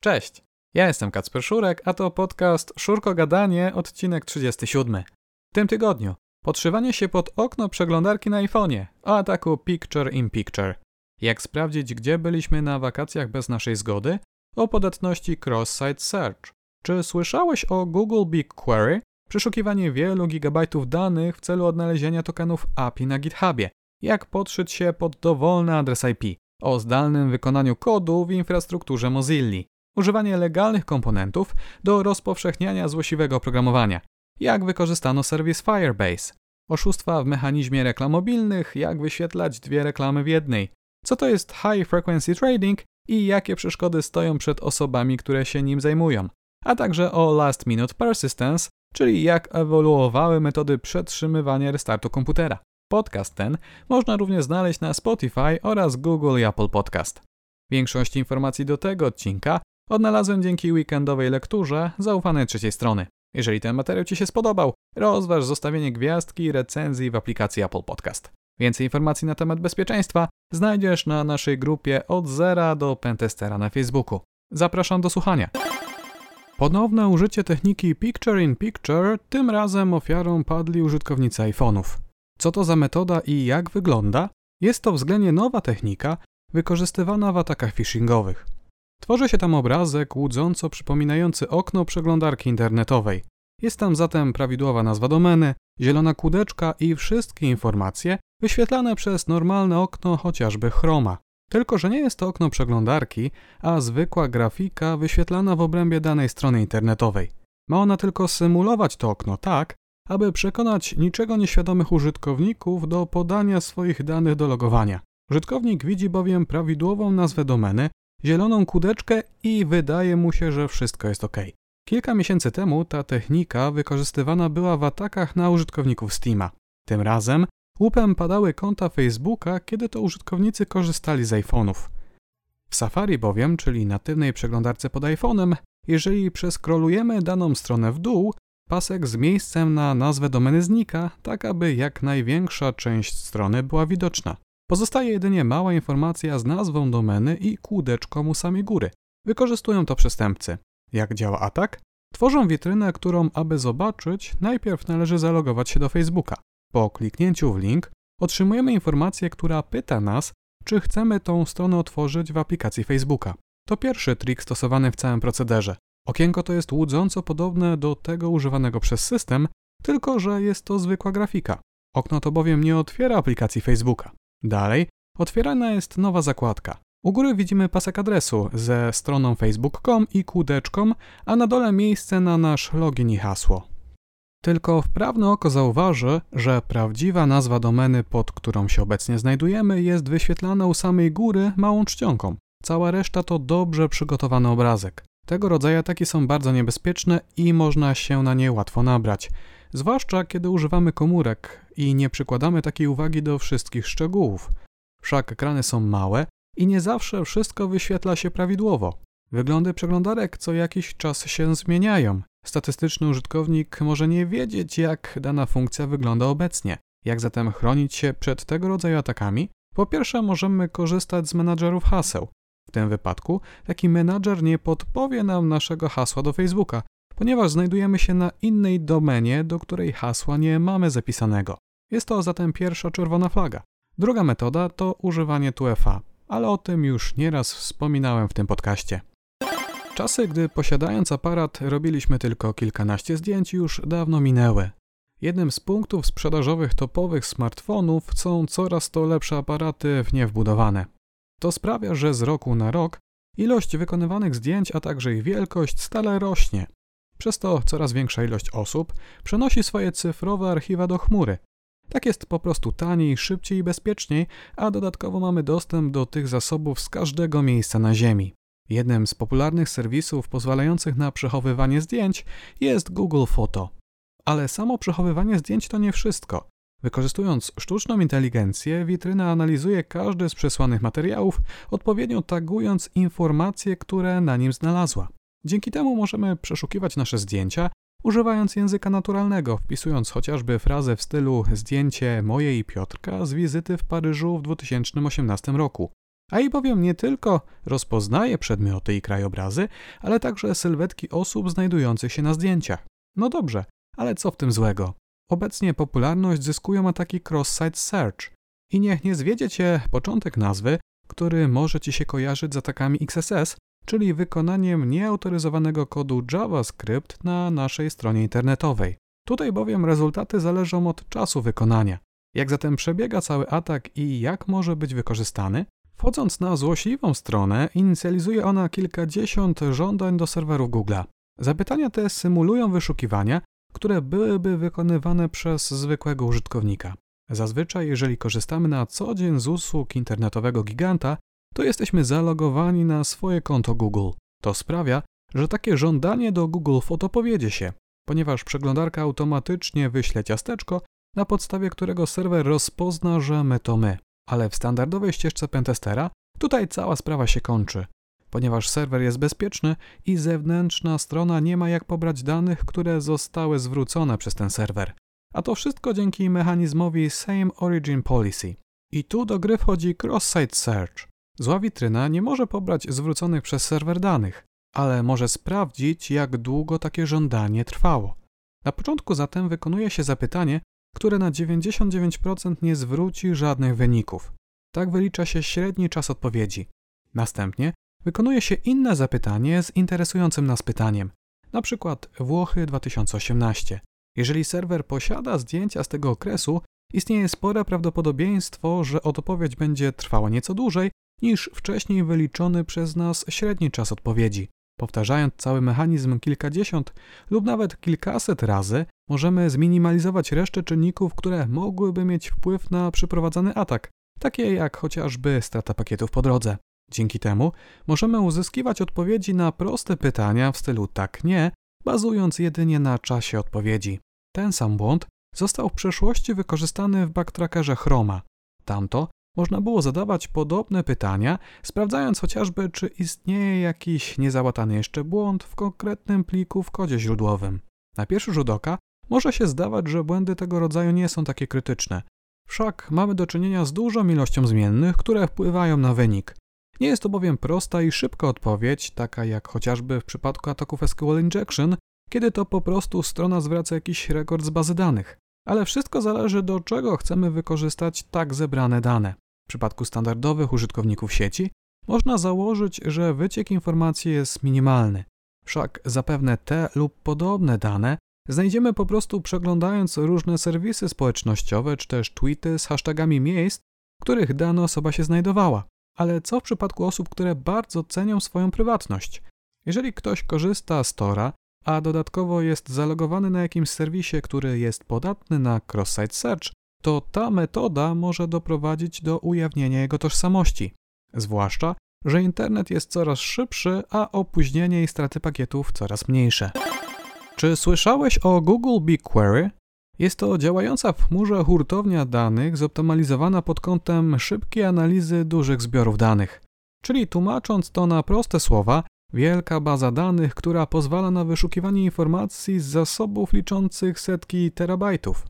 Cześć, ja jestem Kacper Szurek, a to podcast Szurko Gadanie, odcinek 37. W tym tygodniu podszywanie się pod okno przeglądarki na iPhone'ie o ataku Picture in Picture. Jak sprawdzić, gdzie byliśmy na wakacjach bez naszej zgody? O podatności cross-site search. Czy słyszałeś o Google BigQuery? Przeszukiwanie wielu gigabajtów danych w celu odnalezienia tokenów API na GitHubie. Jak podszyć się pod dowolny adres IP? O zdalnym wykonaniu kodu w infrastrukturze Mozilla używanie legalnych komponentów do rozpowszechniania złośliwego oprogramowania, jak wykorzystano serwis Firebase, oszustwa w mechanizmie reklam mobilnych, jak wyświetlać dwie reklamy w jednej, co to jest high frequency trading i jakie przeszkody stoją przed osobami, które się nim zajmują, a także o last minute persistence, czyli jak ewoluowały metody przetrzymywania restartu komputera. Podcast ten można również znaleźć na Spotify oraz Google i Apple Podcast. Większość informacji do tego odcinka odnalazłem dzięki weekendowej lekturze zaufanej trzeciej strony. Jeżeli ten materiał Ci się spodobał, rozważ zostawienie gwiazdki i recenzji w aplikacji Apple Podcast. Więcej informacji na temat bezpieczeństwa znajdziesz na naszej grupie od zera do pentestera na Facebooku. Zapraszam do słuchania. Ponowne użycie techniki Picture in Picture, tym razem ofiarą padli użytkownicy iPhone'ów. Co to za metoda i jak wygląda? Jest to względnie nowa technika, wykorzystywana w atakach phishingowych. Tworzy się tam obrazek łudząco przypominający okno przeglądarki internetowej. Jest tam zatem prawidłowa nazwa domeny, zielona kudeczka i wszystkie informacje wyświetlane przez normalne okno chociażby Chroma. Tylko, że nie jest to okno przeglądarki, a zwykła grafika wyświetlana w obrębie danej strony internetowej. Ma ona tylko symulować to okno tak, aby przekonać niczego nieświadomych użytkowników do podania swoich danych do logowania. Użytkownik widzi bowiem prawidłową nazwę domeny, zieloną kudeczkę i wydaje mu się, że wszystko jest ok. Kilka miesięcy temu ta technika wykorzystywana była w atakach na użytkowników Steama. Tym razem łupem padały konta Facebooka, kiedy to użytkownicy korzystali z iPhone'ów. W Safari bowiem, czyli natywnej przeglądarce pod iPhone'em, jeżeli przeskrolujemy daną stronę w dół, pasek z miejscem na nazwę domeny znika, tak aby jak największa część strony była widoczna. Pozostaje jedynie mała informacja z nazwą domeny i kółdeczką u samej góry. Wykorzystują to przestępcy. Jak działa atak? Tworzą witrynę, którą, aby zobaczyć, najpierw należy zalogować się do Facebooka. Po kliknięciu w link otrzymujemy informację, która pyta nas, czy chcemy tą stronę otworzyć w aplikacji Facebooka. To pierwszy trik stosowany w całym procederze. Okienko to jest łudząco podobne do tego używanego przez system, tylko że jest to zwykła grafika. Okno to bowiem nie otwiera aplikacji Facebooka. Dalej otwierana jest nowa zakładka. U góry widzimy pasek adresu ze stroną facebook.com i kółdeczką, a na dole miejsce na nasz login i hasło. Tylko wprawne oko zauważy, że prawdziwa nazwa domeny, pod którą się obecnie znajdujemy, jest wyświetlana u samej góry małą czcionką. Cała reszta to dobrze przygotowany obrazek. Tego rodzaju ataki są bardzo niebezpieczne i można się na nie łatwo nabrać zwłaszcza kiedy używamy komórek i nie przykładamy takiej uwagi do wszystkich szczegółów. Wszak ekrany są małe i nie zawsze wszystko wyświetla się prawidłowo. Wyglądy przeglądarek co jakiś czas się zmieniają. Statystyczny użytkownik może nie wiedzieć, jak dana funkcja wygląda obecnie. Jak zatem chronić się przed tego rodzaju atakami? Po pierwsze, możemy korzystać z menadżerów haseł. W tym wypadku taki menadżer nie podpowie nam naszego hasła do Facebooka, ponieważ znajdujemy się na innej domenie, do której hasła nie mamy zapisanego. Jest to zatem pierwsza czerwona flaga. Druga metoda to używanie 2FA, ale o tym już nieraz wspominałem w tym podcaście. Czasy, gdy posiadając aparat robiliśmy tylko kilkanaście zdjęć, już dawno minęły. Jednym z punktów sprzedażowych topowych smartfonów są coraz to lepsze aparaty w nie wbudowane. To sprawia, że z roku na rok ilość wykonywanych zdjęć, a także ich wielkość stale rośnie. Przez to coraz większa ilość osób przenosi swoje cyfrowe archiwa do chmury. Tak jest po prostu taniej, szybciej i bezpieczniej, a dodatkowo mamy dostęp do tych zasobów z każdego miejsca na Ziemi. Jednym z popularnych serwisów pozwalających na przechowywanie zdjęć jest Google Photo. Ale samo przechowywanie zdjęć to nie wszystko. Wykorzystując sztuczną inteligencję, witryna analizuje każdy z przesłanych materiałów, odpowiednio tagując informacje, które na nim znalazła. Dzięki temu możemy przeszukiwać nasze zdjęcia, używając języka naturalnego, wpisując chociażby frazę w stylu zdjęcie moje i Piotrka z wizyty w Paryżu w 2018 roku. AI bowiem nie tylko rozpoznaje przedmioty i krajobrazy, ale także sylwetki osób znajdujących się na zdjęciach. No dobrze, ale co w tym złego? Obecnie popularność zyskują ataki cross-site search. I niech nie zwiedzie cię początek nazwy, który może ci się kojarzyć z atakami XSS, czyli wykonaniem nieautoryzowanego kodu JavaScript na naszej stronie internetowej. Tutaj bowiem rezultaty zależą od czasu wykonania. Jak zatem przebiega cały atak i jak może być wykorzystany? Wchodząc na złośliwą stronę, inicjalizuje ona kilkadziesiąt żądań do serwerów Google'a. Zapytania te symulują wyszukiwania, które byłyby wykonywane przez zwykłego użytkownika. Zazwyczaj, jeżeli korzystamy na co dzień z usług internetowego giganta, to jesteśmy zalogowani na swoje konto Google. To sprawia, że takie żądanie do Google Photo powiedzie się, ponieważ przeglądarka automatycznie wyśle ciasteczko, na podstawie którego serwer rozpozna, że my to my. Ale w standardowej ścieżce pentestera tutaj cała sprawa się kończy, ponieważ serwer jest bezpieczny i zewnętrzna strona nie ma jak pobrać danych, które zostały zwrócone przez ten serwer. A to wszystko dzięki mechanizmowi Same Origin Policy. I tu do gry wchodzi Cross-Site Search. Zła witryna nie może pobrać zwróconych przez serwer danych, ale może sprawdzić, jak długo takie żądanie trwało. Na początku zatem wykonuje się zapytanie, które na 99% nie zwróci żadnych wyników. Tak wylicza się średni czas odpowiedzi. Następnie wykonuje się inne zapytanie z interesującym nas pytaniem, na przykład Włochy 2018. Jeżeli serwer posiada zdjęcia z tego okresu, istnieje spore prawdopodobieństwo, że odpowiedź będzie trwała nieco dłużej niż wcześniej wyliczony przez nas średni czas odpowiedzi. Powtarzając cały mechanizm kilkadziesiąt lub nawet kilkaset razy, możemy zminimalizować resztę czynników, które mogłyby mieć wpływ na przeprowadzany atak, takie jak chociażby strata pakietów po drodze. Dzięki temu możemy uzyskiwać odpowiedzi na proste pytania w stylu tak-nie, bazując jedynie na czasie odpowiedzi. Ten sam błąd został w przeszłości wykorzystany w backtrackerze Chroma. Tamto można było zadawać podobne pytania, sprawdzając chociażby, czy istnieje jakiś niezałatany jeszcze błąd w konkretnym pliku w kodzie źródłowym. Na pierwszy rzut oka może się zdawać, że błędy tego rodzaju nie są takie krytyczne. Wszak mamy do czynienia z dużą ilością zmiennych, które wpływają na wynik. Nie jest to bowiem prosta i szybka odpowiedź, taka jak chociażby w przypadku ataków SQL Injection, kiedy to po prostu strona zwraca jakiś rekord z bazy danych. Ale wszystko zależy do czego chcemy wykorzystać tak zebrane dane. W przypadku standardowych użytkowników sieci można założyć, że wyciek informacji jest minimalny. Wszak zapewne te lub podobne dane znajdziemy po prostu przeglądając różne serwisy społecznościowe czy też tweety z hashtagami miejsc, w których dana osoba się znajdowała. Ale co w przypadku osób, które bardzo cenią swoją prywatność? Jeżeli ktoś korzysta z Tora, a dodatkowo jest zalogowany na jakimś serwisie, który jest podatny na cross-site search, to ta metoda może doprowadzić do ujawnienia jego tożsamości. Zwłaszcza, że internet jest coraz szybszy, a opóźnienie i straty pakietów coraz mniejsze. Czy słyszałeś o Google BigQuery? Jest to działająca w chmurze hurtownia danych zoptymalizowana pod kątem szybkiej analizy dużych zbiorów danych. Czyli tłumacząc to na proste słowa, wielka baza danych, która pozwala na wyszukiwanie informacji z zasobów liczących setki terabajtów.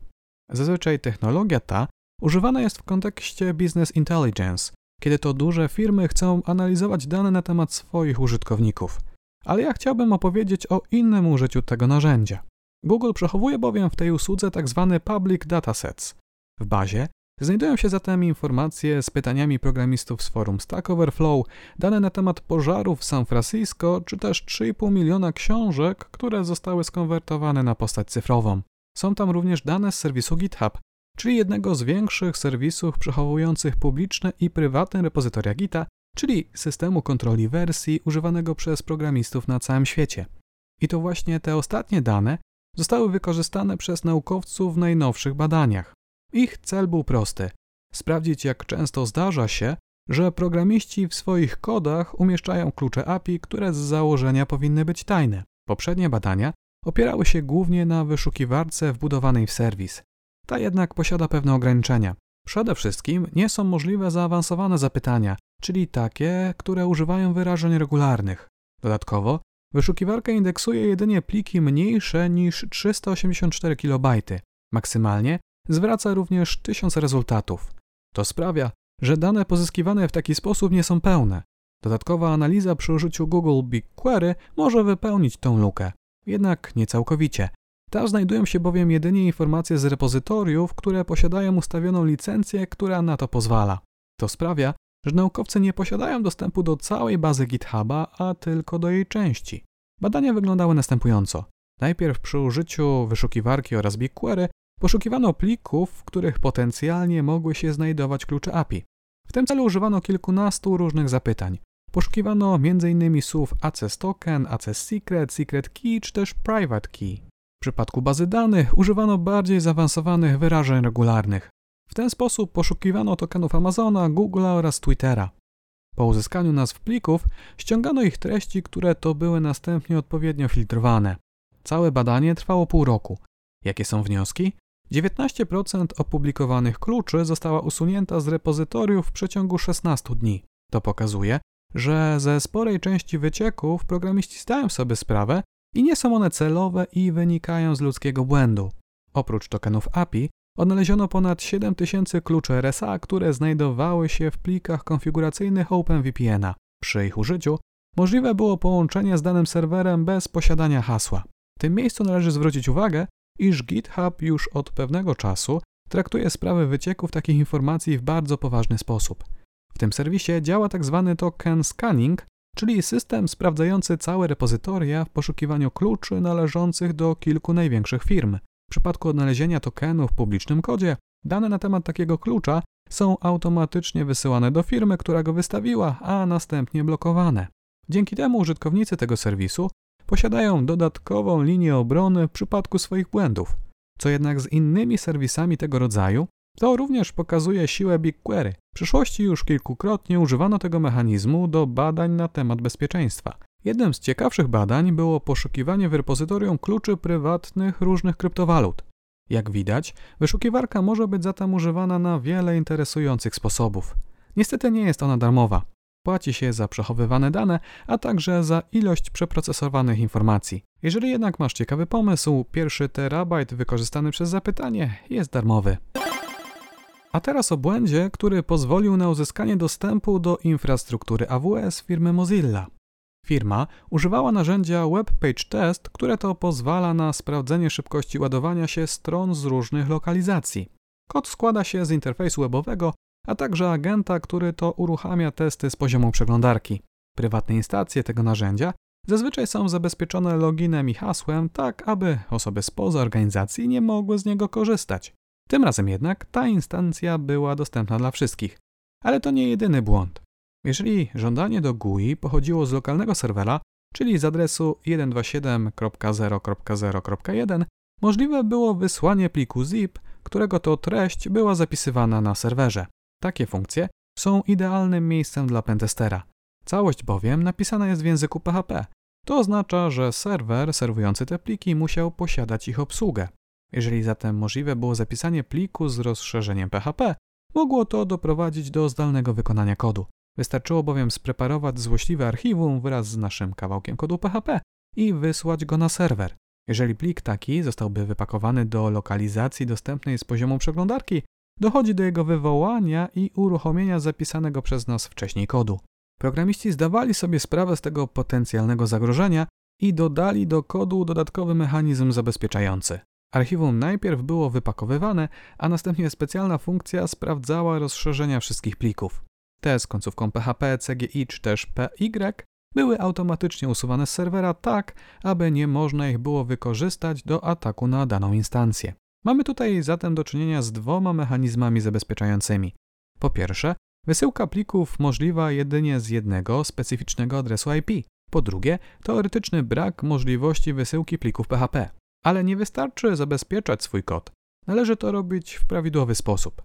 Zazwyczaj technologia ta używana jest w kontekście business intelligence, kiedy to duże firmy chcą analizować dane na temat swoich użytkowników. Ale ja chciałbym opowiedzieć o innym użyciu tego narzędzia. Google przechowuje bowiem w tej usłudze tzw. Tak public datasets. W bazie znajdują się zatem informacje z pytaniami programistów z forum Stack Overflow, dane na temat pożarów w San Francisco, czy też 3,5 miliona książek, które zostały skonwertowane na postać cyfrową. Są tam również dane z serwisu GitHub, czyli jednego z większych serwisów przechowujących publiczne i prywatne repozytoria Gita, czyli systemu kontroli wersji używanego przez programistów na całym świecie. I to właśnie te ostatnie dane zostały wykorzystane przez naukowców w najnowszych badaniach. Ich cel był prosty: sprawdzić, jak często zdarza się, że programiści w swoich kodach umieszczają klucze API, które z założenia powinny być tajne. Poprzednie badania opierały się głównie na wyszukiwarce wbudowanej w serwis. Ta jednak posiada pewne ograniczenia. Przede wszystkim nie są możliwe zaawansowane zapytania, czyli takie, które używają wyrażeń regularnych. Dodatkowo, wyszukiwarka indeksuje jedynie pliki mniejsze niż 384 KB. Maksymalnie zwraca również 1000 rezultatów. To sprawia, że dane pozyskiwane w taki sposób nie są pełne. Dodatkowa analiza przy użyciu Google BigQuery może wypełnić tą lukę, jednak nie całkowicie. Tam znajdują się bowiem jedynie informacje z repozytoriów, które posiadają ustawioną licencję, która na to pozwala. To sprawia, że naukowcy nie posiadają dostępu do całej bazy GitHuba, a tylko do jej części. Badania wyglądały następująco. Najpierw przy użyciu wyszukiwarki oraz BigQuery poszukiwano plików, w których potencjalnie mogły się znajdować klucze API. W tym celu używano kilkunastu różnych zapytań. Poszukiwano m.in. słów access token, access secret, secret key czy też private key. W przypadku bazy danych używano bardziej zaawansowanych wyrażeń regularnych. W ten sposób poszukiwano tokenów Amazona, Google'a oraz Twittera. Po uzyskaniu nazw plików ściągano ich treści, które to były następnie odpowiednio filtrowane. Całe badanie trwało pół roku. Jakie są wnioski? 19% opublikowanych kluczy została usunięta z repozytoriów w przeciągu 16 dni. To pokazuje, że ze sporej części wycieków programiści zdają sobie sprawę i nie są one celowe i wynikają z ludzkiego błędu. Oprócz tokenów API odnaleziono ponad 7000 kluczy RSA, które znajdowały się w plikach konfiguracyjnych OpenVPN-a. Przy ich użyciu możliwe było połączenie z danym serwerem bez posiadania hasła. W tym miejscu należy zwrócić uwagę, iż GitHub już od pewnego czasu traktuje sprawy wycieków takich informacji w bardzo poważny sposób. W tym serwisie działa tzw. Tak token scanning, czyli system sprawdzający całe repozytoria w poszukiwaniu kluczy należących do kilku największych firm. W przypadku odnalezienia tokenu w publicznym kodzie, dane na temat takiego klucza są automatycznie wysyłane do firmy, która go wystawiła, a następnie blokowane. Dzięki temu użytkownicy tego serwisu posiadają dodatkową linię obrony w przypadku swoich błędów. Co jednak z innymi serwisami tego rodzaju, to również pokazuje siłę BigQuery. W przyszłości już kilkukrotnie używano tego mechanizmu do badań na temat bezpieczeństwa. Jednym z ciekawszych badań było poszukiwanie w repozytorium kluczy prywatnych różnych kryptowalut. Jak widać, wyszukiwarka może być zatem używana na wiele interesujących sposobów. Niestety nie jest ona darmowa. Płaci się za przechowywane dane, a także za ilość przeprocesowanych informacji. Jeżeli jednak masz ciekawy pomysł, pierwszy terabajt wykorzystany przez zapytanie jest darmowy. A teraz o błędzie, który pozwolił na uzyskanie dostępu do infrastruktury AWS firmy Mozilla. Firma używała narzędzia Web Page Test, które to pozwala na sprawdzenie szybkości ładowania się stron z różnych lokalizacji. Kod składa się z interfejsu webowego, a także agenta, który to uruchamia testy z poziomu przeglądarki. Prywatne instancje tego narzędzia zazwyczaj są zabezpieczone loginem i hasłem, tak aby osoby spoza organizacji nie mogły z niego korzystać. Tym razem jednak ta instancja była dostępna dla wszystkich. Ale to nie jedyny błąd. Jeżeli żądanie do GUI pochodziło z lokalnego serwera, czyli z adresu 127.0.0.1, możliwe było wysłanie pliku zip, którego to treść była zapisywana na serwerze. Takie funkcje są idealnym miejscem dla pentestera. Całość bowiem napisana jest w języku PHP. To oznacza, że serwer serwujący te pliki musiał posiadać ich obsługę. Jeżeli zatem możliwe było zapisanie pliku z rozszerzeniem PHP, mogło to doprowadzić do zdalnego wykonania kodu. Wystarczyło bowiem spreparować złośliwe archiwum wraz z naszym kawałkiem kodu PHP i wysłać go na serwer. Jeżeli plik taki zostałby wypakowany do lokalizacji dostępnej z poziomu przeglądarki, dochodzi do jego wywołania i uruchomienia zapisanego przez nas wcześniej kodu. Programiści zdawali sobie sprawę z tego potencjalnego zagrożenia i dodali do kodu dodatkowy mechanizm zabezpieczający. Archiwum najpierw było wypakowywane, a następnie specjalna funkcja sprawdzała rozszerzenia wszystkich plików. Te z końcówką PHP, CGI czy też PY były automatycznie usuwane z serwera tak, aby nie można ich było wykorzystać do ataku na daną instancję. Mamy tutaj zatem do czynienia z dwoma mechanizmami zabezpieczającymi. Po pierwsze, wysyłka plików możliwa jedynie z jednego specyficznego adresu IP. Po drugie, teoretyczny brak możliwości wysyłki plików PHP. Ale nie wystarczy zabezpieczać swój kod. Należy to robić w prawidłowy sposób.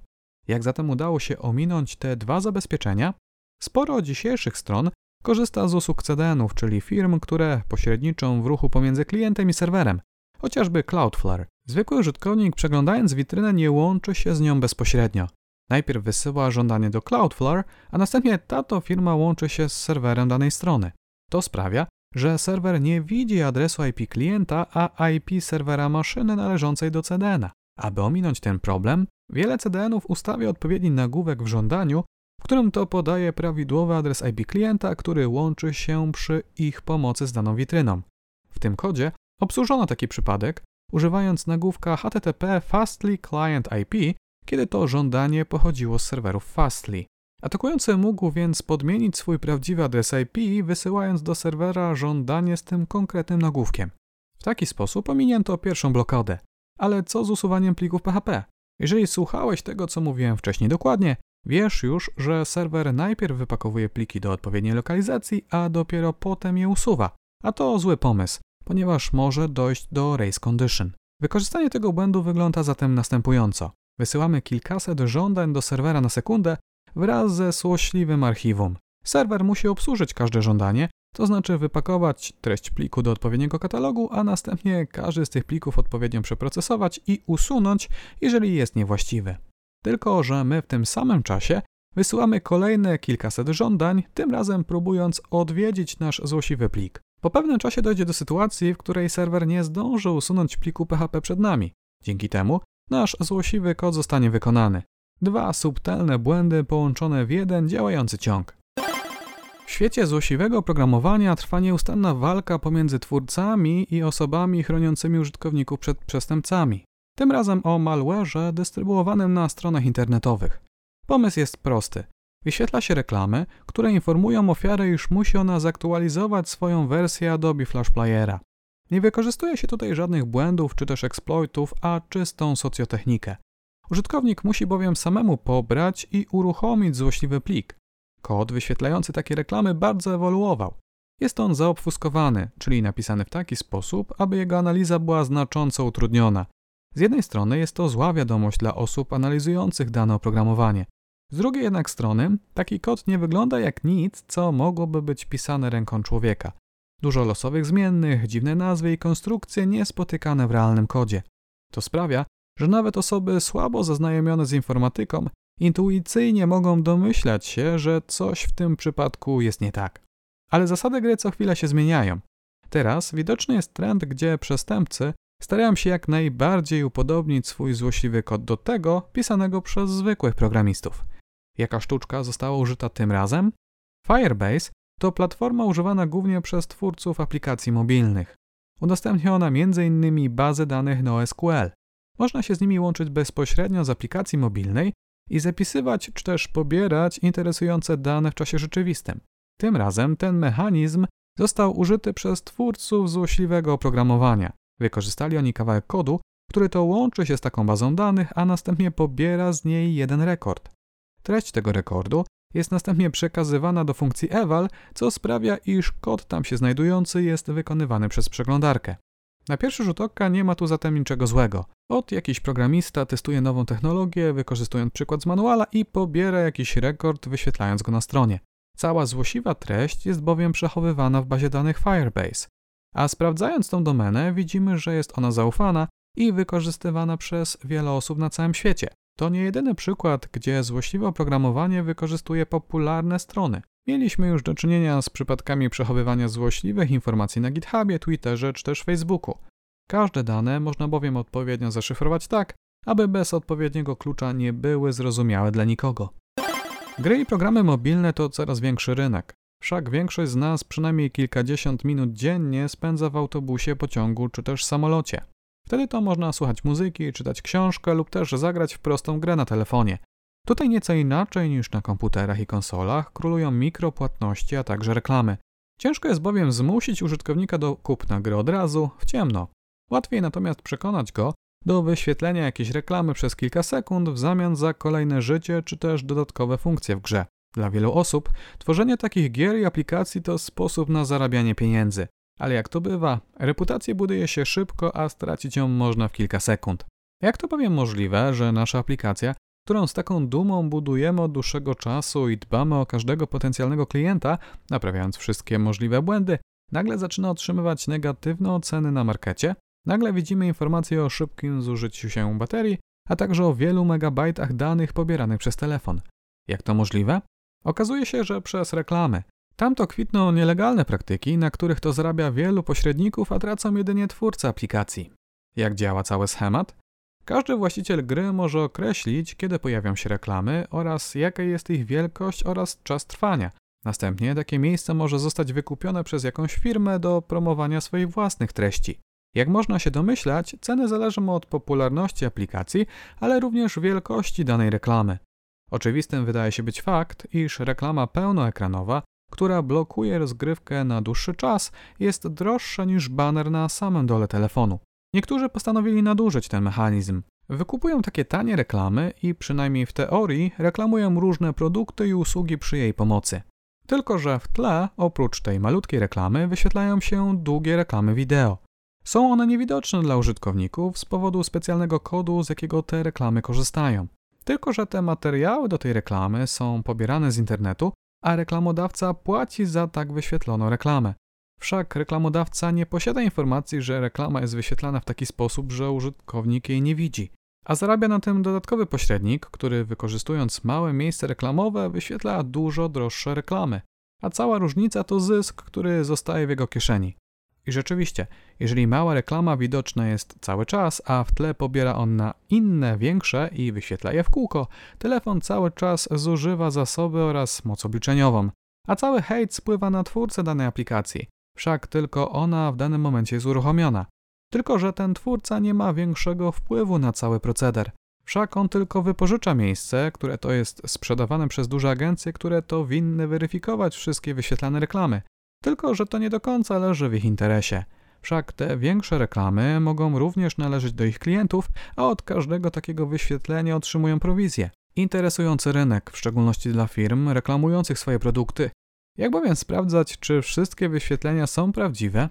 Jak zatem udało się ominąć te dwa zabezpieczenia? Sporo dzisiejszych stron korzysta z usług CDN-ów, czyli firm, które pośredniczą w ruchu pomiędzy klientem i serwerem, chociażby Cloudflare. Zwykły użytkownik przeglądając witrynę nie łączy się z nią bezpośrednio. Najpierw wysyła żądanie do Cloudflare, a następnie ta to firma łączy się z serwerem danej strony. To sprawia, że serwer nie widzi adresu IP klienta, a IP serwera maszyny należącej do CDN-a. Aby ominąć ten problem, wiele CDN-ów ustawia odpowiedni nagłówek w żądaniu, w którym to podaje prawidłowy adres IP klienta, który łączy się przy ich pomocy z daną witryną. W tym kodzie obsłużono taki przypadek, używając nagłówka HTTP Fastly Client IP, kiedy to żądanie pochodziło z serwerów Fastly. Atakujący mógł więc podmienić swój prawdziwy adres IP, wysyłając do serwera żądanie z tym konkretnym nagłówkiem. W taki sposób ominięto pierwszą blokadę. Ale co z usuwaniem plików PHP? Jeżeli słuchałeś tego, co mówiłem wcześniej dokładnie, wiesz już, że serwer najpierw wypakowuje pliki do odpowiedniej lokalizacji, a dopiero potem je usuwa. A to zły pomysł, ponieważ może dojść do race condition. Wykorzystanie tego błędu wygląda zatem następująco. Wysyłamy kilkaset żądań do serwera na sekundę wraz ze złośliwym archiwum. Serwer musi obsłużyć każde żądanie, to znaczy wypakować treść pliku do odpowiedniego katalogu, a następnie każdy z tych plików odpowiednio przeprocesować i usunąć, jeżeli jest niewłaściwy. Tylko, że my w tym samym czasie wysyłamy kolejne kilkaset żądań, tym razem próbując odwiedzić nasz złośliwy plik. Po pewnym czasie dojdzie do sytuacji, w której serwer nie zdąży usunąć pliku PHP przed nami. Dzięki temu nasz złośliwy kod zostanie wykonany. Dwa subtelne błędy połączone w jeden działający ciąg. Świecie złośliwego programowania trwa nieustanna walka pomiędzy twórcami i osobami chroniącymi użytkowników przed przestępcami. Tym razem o malware'ze dystrybuowanym na stronach internetowych. Pomysł jest prosty. Wyświetla się reklamy, które informują ofiarę, iż musi ona zaktualizować swoją wersję Adobe Flash Playera. Nie wykorzystuje się tutaj żadnych błędów czy też exploitów, a czystą socjotechnikę. Użytkownik musi bowiem samemu pobrać i uruchomić złośliwy plik. Kod wyświetlający takie reklamy bardzo ewoluował. Jest on zaobfuskowany, czyli napisany w taki sposób, aby jego analiza była znacząco utrudniona. Z jednej strony jest to zła wiadomość dla osób analizujących dane oprogramowanie. Z drugiej jednak strony taki kod nie wygląda jak nic, co mogłoby być pisane ręką człowieka. Dużo losowych zmiennych, dziwne nazwy i konstrukcje niespotykane w realnym kodzie. To sprawia, że nawet osoby słabo zaznajomione z informatyką intuicyjnie mogą domyślać się, że coś w tym przypadku jest nie tak. Ale zasady gry co chwilę się zmieniają. Teraz widoczny jest trend, gdzie przestępcy starają się jak najbardziej upodobnić swój złośliwy kod do tego pisanego przez zwykłych programistów. Jaka sztuczka została użyta tym razem? Firebase to platforma używana głównie przez twórców aplikacji mobilnych. Udostępnia ona m.in. bazę danych NoSQL. Można się z nimi łączyć bezpośrednio z aplikacji mobilnej i zapisywać czy też pobierać interesujące dane w czasie rzeczywistym. Tym razem ten mechanizm został użyty przez twórców złośliwego oprogramowania. Wykorzystali oni kawałek kodu, który to łączy się z taką bazą danych, a następnie pobiera z niej jeden rekord. Treść tego rekordu jest następnie przekazywana do funkcji eval, co sprawia, iż kod tam się znajdujący jest wykonywany przez przeglądarkę. Na pierwszy rzut oka nie ma tu zatem niczego złego. Od jakiś programista testuje nową technologię, wykorzystując przykład z manuala i pobiera jakiś rekord, wyświetlając go na stronie. Cała złośliwa treść jest bowiem przechowywana w bazie danych Firebase. A sprawdzając tą domenę, widzimy, że jest ona zaufana i wykorzystywana przez wiele osób na całym świecie. To nie jedyny przykład, gdzie złośliwe oprogramowanie wykorzystuje popularne strony. Mieliśmy już do czynienia z przypadkami przechowywania złośliwych informacji na GitHubie, Twitterze czy też Facebooku. Każde dane można bowiem odpowiednio zaszyfrować tak, aby bez odpowiedniego klucza nie były zrozumiałe dla nikogo. Gry i programy mobilne to coraz większy rynek. Wszak większość z nas przynajmniej kilkadziesiąt minut dziennie spędza w autobusie, pociągu czy też samolocie. Wtedy to można słuchać muzyki, czytać książkę lub też zagrać w prostą grę na telefonie. Tutaj nieco inaczej niż na komputerach i konsolach królują mikropłatności, a także reklamy. Ciężko jest bowiem zmusić użytkownika do kupna gry od razu, w ciemno. Łatwiej natomiast przekonać go do wyświetlenia jakiejś reklamy przez kilka sekund w zamian za kolejne życie czy też dodatkowe funkcje w grze. Dla wielu osób tworzenie takich gier i aplikacji to sposób na zarabianie pieniędzy. Ale jak to bywa, reputację buduje się szybko, a stracić ją można w kilka sekund. Jak to bowiem możliwe, że nasza aplikacja, którą z taką dumą budujemy od dłuższego czasu i dbamy o każdego potencjalnego klienta, naprawiając wszystkie możliwe błędy, nagle zaczyna otrzymywać negatywne oceny na markecie? Nagle widzimy informacje o szybkim zużyciu się baterii, a także o wielu megabajtach danych pobieranych przez telefon. Jak to możliwe? Okazuje się, że przez reklamy. Tamto kwitną nielegalne praktyki, na których to zarabia wielu pośredników, a tracą jedynie twórcy aplikacji. Jak działa cały schemat? Każdy właściciel gry może określić, kiedy pojawią się reklamy oraz jaka jest ich wielkość oraz czas trwania. Następnie takie miejsce może zostać wykupione przez jakąś firmę do promowania swoich własnych treści. Jak można się domyślać, ceny zależą od popularności aplikacji, ale również wielkości danej reklamy. Oczywistym wydaje się być fakt, iż reklama pełnoekranowa, która blokuje rozgrywkę na dłuższy czas, jest droższa niż baner na samym dole telefonu. Niektórzy postanowili nadużyć ten mechanizm. Wykupują takie tanie reklamy i przynajmniej w teorii reklamują różne produkty i usługi przy jej pomocy. Tylko, że w tle, oprócz tej malutkiej reklamy, wyświetlają się długie reklamy wideo. Są one niewidoczne dla użytkowników z powodu specjalnego kodu, z jakiego te reklamy korzystają. Tylko, że te materiały do tej reklamy są pobierane z internetu, a reklamodawca płaci za tak wyświetloną reklamę. Wszak reklamodawca nie posiada informacji, że reklama jest wyświetlana w taki sposób, że użytkownik jej nie widzi. A zarabia na tym dodatkowy pośrednik, który wykorzystując małe miejsce reklamowe wyświetla dużo droższe reklamy. A cała różnica to zysk, który zostaje w jego kieszeni. I rzeczywiście, jeżeli mała reklama widoczna jest cały czas, a w tle pobiera on na inne, większe i wyświetla je w kółko, telefon cały czas zużywa zasoby oraz moc obliczeniową, a cały hejt spływa na twórcę danej aplikacji. Wszak tylko ona w danym momencie jest uruchomiona. Tylko, że ten twórca nie ma większego wpływu na cały proceder. Wszak on tylko wypożycza miejsce, które to jest sprzedawane przez duże agencje, które to winny weryfikować wszystkie wyświetlane reklamy. Tylko, że to nie do końca leży w ich interesie. Wszak te większe reklamy mogą również należeć do ich klientów, a od każdego takiego wyświetlenia otrzymują prowizję. Interesujący rynek, w szczególności dla firm reklamujących swoje produkty. Jak bowiem sprawdzać, czy wszystkie wyświetlenia są prawdziwe?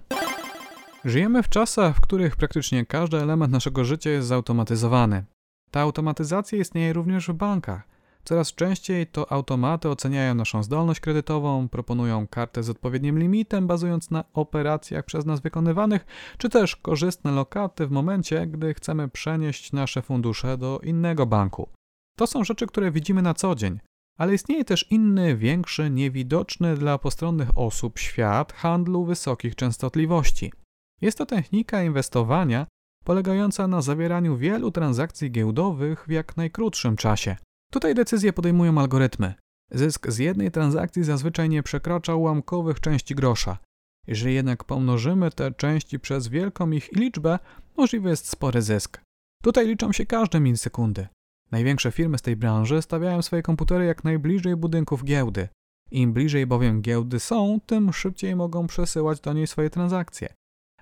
Żyjemy w czasach, w których praktycznie każdy element naszego życia jest zautomatyzowany. Ta automatyzacja istnieje również w bankach. Coraz częściej to automaty oceniają naszą zdolność kredytową, proponują kartę z odpowiednim limitem, bazując na operacjach przez nas wykonywanych, czy też korzystne lokaty w momencie, gdy chcemy przenieść nasze fundusze do innego banku. To są rzeczy, które widzimy na co dzień, ale istnieje też inny, większy, niewidoczny dla postronnych osób świat handlu wysokich częstotliwości. Jest to technika inwestowania polegająca na zawieraniu wielu transakcji giełdowych w jak najkrótszym czasie. Tutaj decyzje podejmują algorytmy. Zysk z jednej transakcji zazwyczaj nie przekracza ułamkowych części grosza. Jeżeli jednak pomnożymy te części przez wielką ich liczbę, możliwy jest spory zysk. Tutaj liczą się każde milisekundy. Największe firmy z tej branży stawiają swoje komputery jak najbliżej budynków giełdy. Im bliżej bowiem giełdy są, tym szybciej mogą przesyłać do niej swoje transakcje.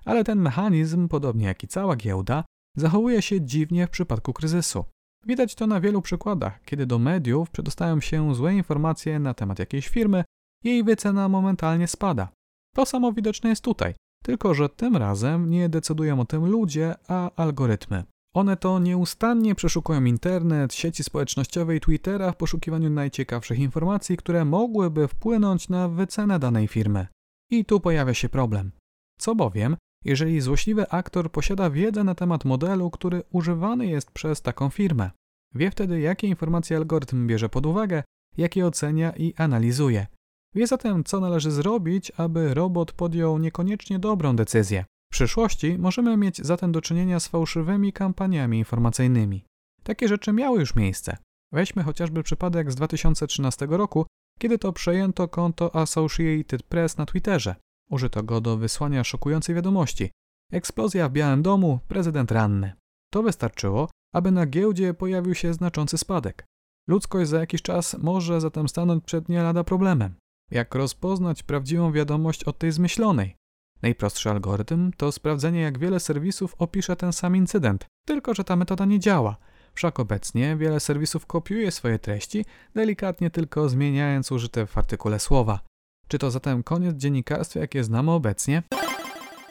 Ale ten mechanizm, podobnie jak i cała giełda, zachowuje się dziwnie w przypadku kryzysu. Widać to na wielu przykładach, kiedy do mediów przedostają się złe informacje na temat jakiejś firmy, jej wycena momentalnie spada. To samo widoczne jest tutaj, tylko że tym razem nie decydują o tym ludzie, a algorytmy. One to nieustannie przeszukują internet, sieci społecznościowe i Twittera w poszukiwaniu najciekawszych informacji, które mogłyby wpłynąć na wycenę danej firmy. I tu pojawia się problem. Co bowiem, jeżeli złośliwy aktor posiada wiedzę na temat modelu, który używany jest przez taką firmę. Wie wtedy, jakie informacje algorytm bierze pod uwagę, jakie ocenia i analizuje. Wie zatem, co należy zrobić, aby robot podjął niekoniecznie dobrą decyzję. Przyszłości możemy mieć zatem do czynienia z fałszywymi kampaniami informacyjnymi. Takie rzeczy miały już miejsce. Weźmy chociażby przypadek z 2013 roku, kiedy to przejęto konto Associated Press na Twitterze. Użyto go do wysłania szokującej wiadomości. Eksplozja w Białym Domu, prezydent ranny. To wystarczyło, aby na giełdzie pojawił się znaczący spadek. Ludzkość za jakiś czas może zatem stanąć przed nie lada problemem. Jak rozpoznać prawdziwą wiadomość od tej zmyślonej? Najprostszy algorytm to sprawdzenie, jak wiele serwisów opisze ten sam incydent, tylko że ta metoda nie działa. Wszak obecnie wiele serwisów kopiuje swoje treści, delikatnie tylko zmieniając użyte w artykule słowa. Czy to zatem koniec dziennikarstwa, jakie znamy obecnie?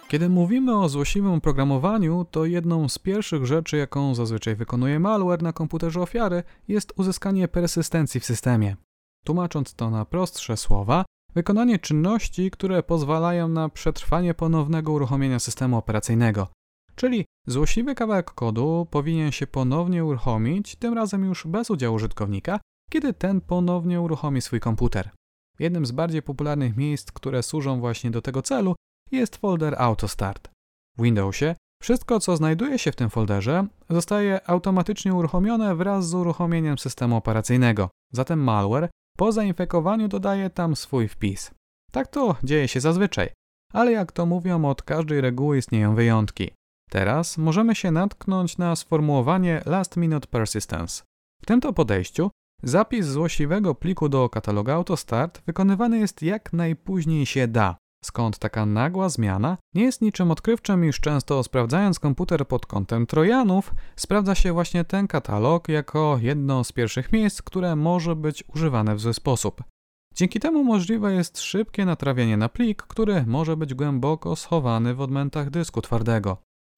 Kiedy mówimy o złośliwym oprogramowaniu, to jedną z pierwszych rzeczy, jaką zazwyczaj wykonuje malware na komputerze ofiary, jest uzyskanie persystencji w systemie. Tłumacząc to na prostsze słowa, wykonanie czynności, które pozwalają na przetrwanie ponownego uruchomienia systemu operacyjnego. Czyli złośliwy kawałek kodu powinien się ponownie uruchomić, tym razem już bez udziału użytkownika, kiedy ten ponownie uruchomi swój komputer. Jednym z bardziej popularnych miejsc, które służą właśnie do tego celu, jest folder AutoStart. W Windowsie Wszystko, co znajduje się w tym folderze, zostaje automatycznie uruchomione wraz z uruchomieniem systemu operacyjnego. Zatem malware po zainfekowaniu dodaje tam swój wpis. Tak to dzieje się zazwyczaj, ale jak to mówią, od każdej reguły istnieją wyjątki. Teraz możemy się natknąć na sformułowanie last minute persistence. W tym to podejściu zapis złośliwego pliku do katalogu AutoStart wykonywany jest jak najpóźniej się da, skąd taka nagła zmiana nie jest niczym odkrywczym, iż często sprawdzając komputer pod kątem trojanów, sprawdza się właśnie ten katalog jako jedno z pierwszych miejsc, które może być używane w zły sposób. Dzięki temu możliwe jest szybkie natrawienie na plik, który może być głęboko schowany w odmętach dysku twardego.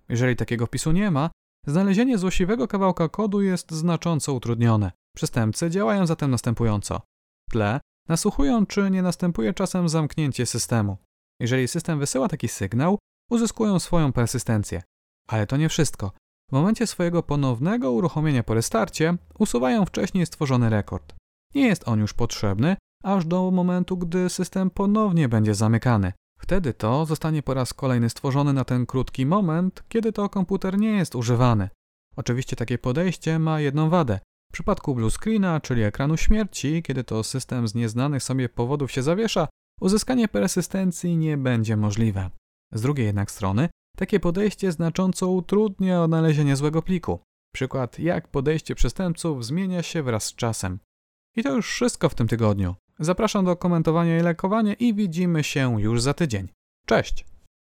Jeżeli takiego wpisu nie ma, znalezienie złośliwego kawałka kodu jest znacząco utrudnione. Przestępcy działają zatem następująco. W tle nasłuchują, czy nie następuje czasem zamknięcie systemu. Jeżeli system wysyła taki sygnał, uzyskują swoją persystencję. Ale to nie wszystko. W momencie swojego ponownego uruchomienia po restarcie usuwają wcześniej stworzony rekord. Nie jest on już potrzebny, aż do momentu, gdy system ponownie będzie zamykany. Wtedy to zostanie po raz kolejny stworzony na ten krótki moment, kiedy to komputer nie jest używany. Oczywiście takie podejście ma jedną wadę. W przypadku blue screena, czyli ekranu śmierci, kiedy to system z nieznanych sobie powodów się zawiesza, uzyskanie persystencji nie będzie możliwe. Z drugiej jednak strony, takie podejście znacząco utrudnia odnalezienie złego pliku. Przykład, jak podejście przestępców zmienia się wraz z czasem. I to już wszystko w tym tygodniu. Zapraszam do komentowania i lajkowania i widzimy się już za tydzień. Cześć!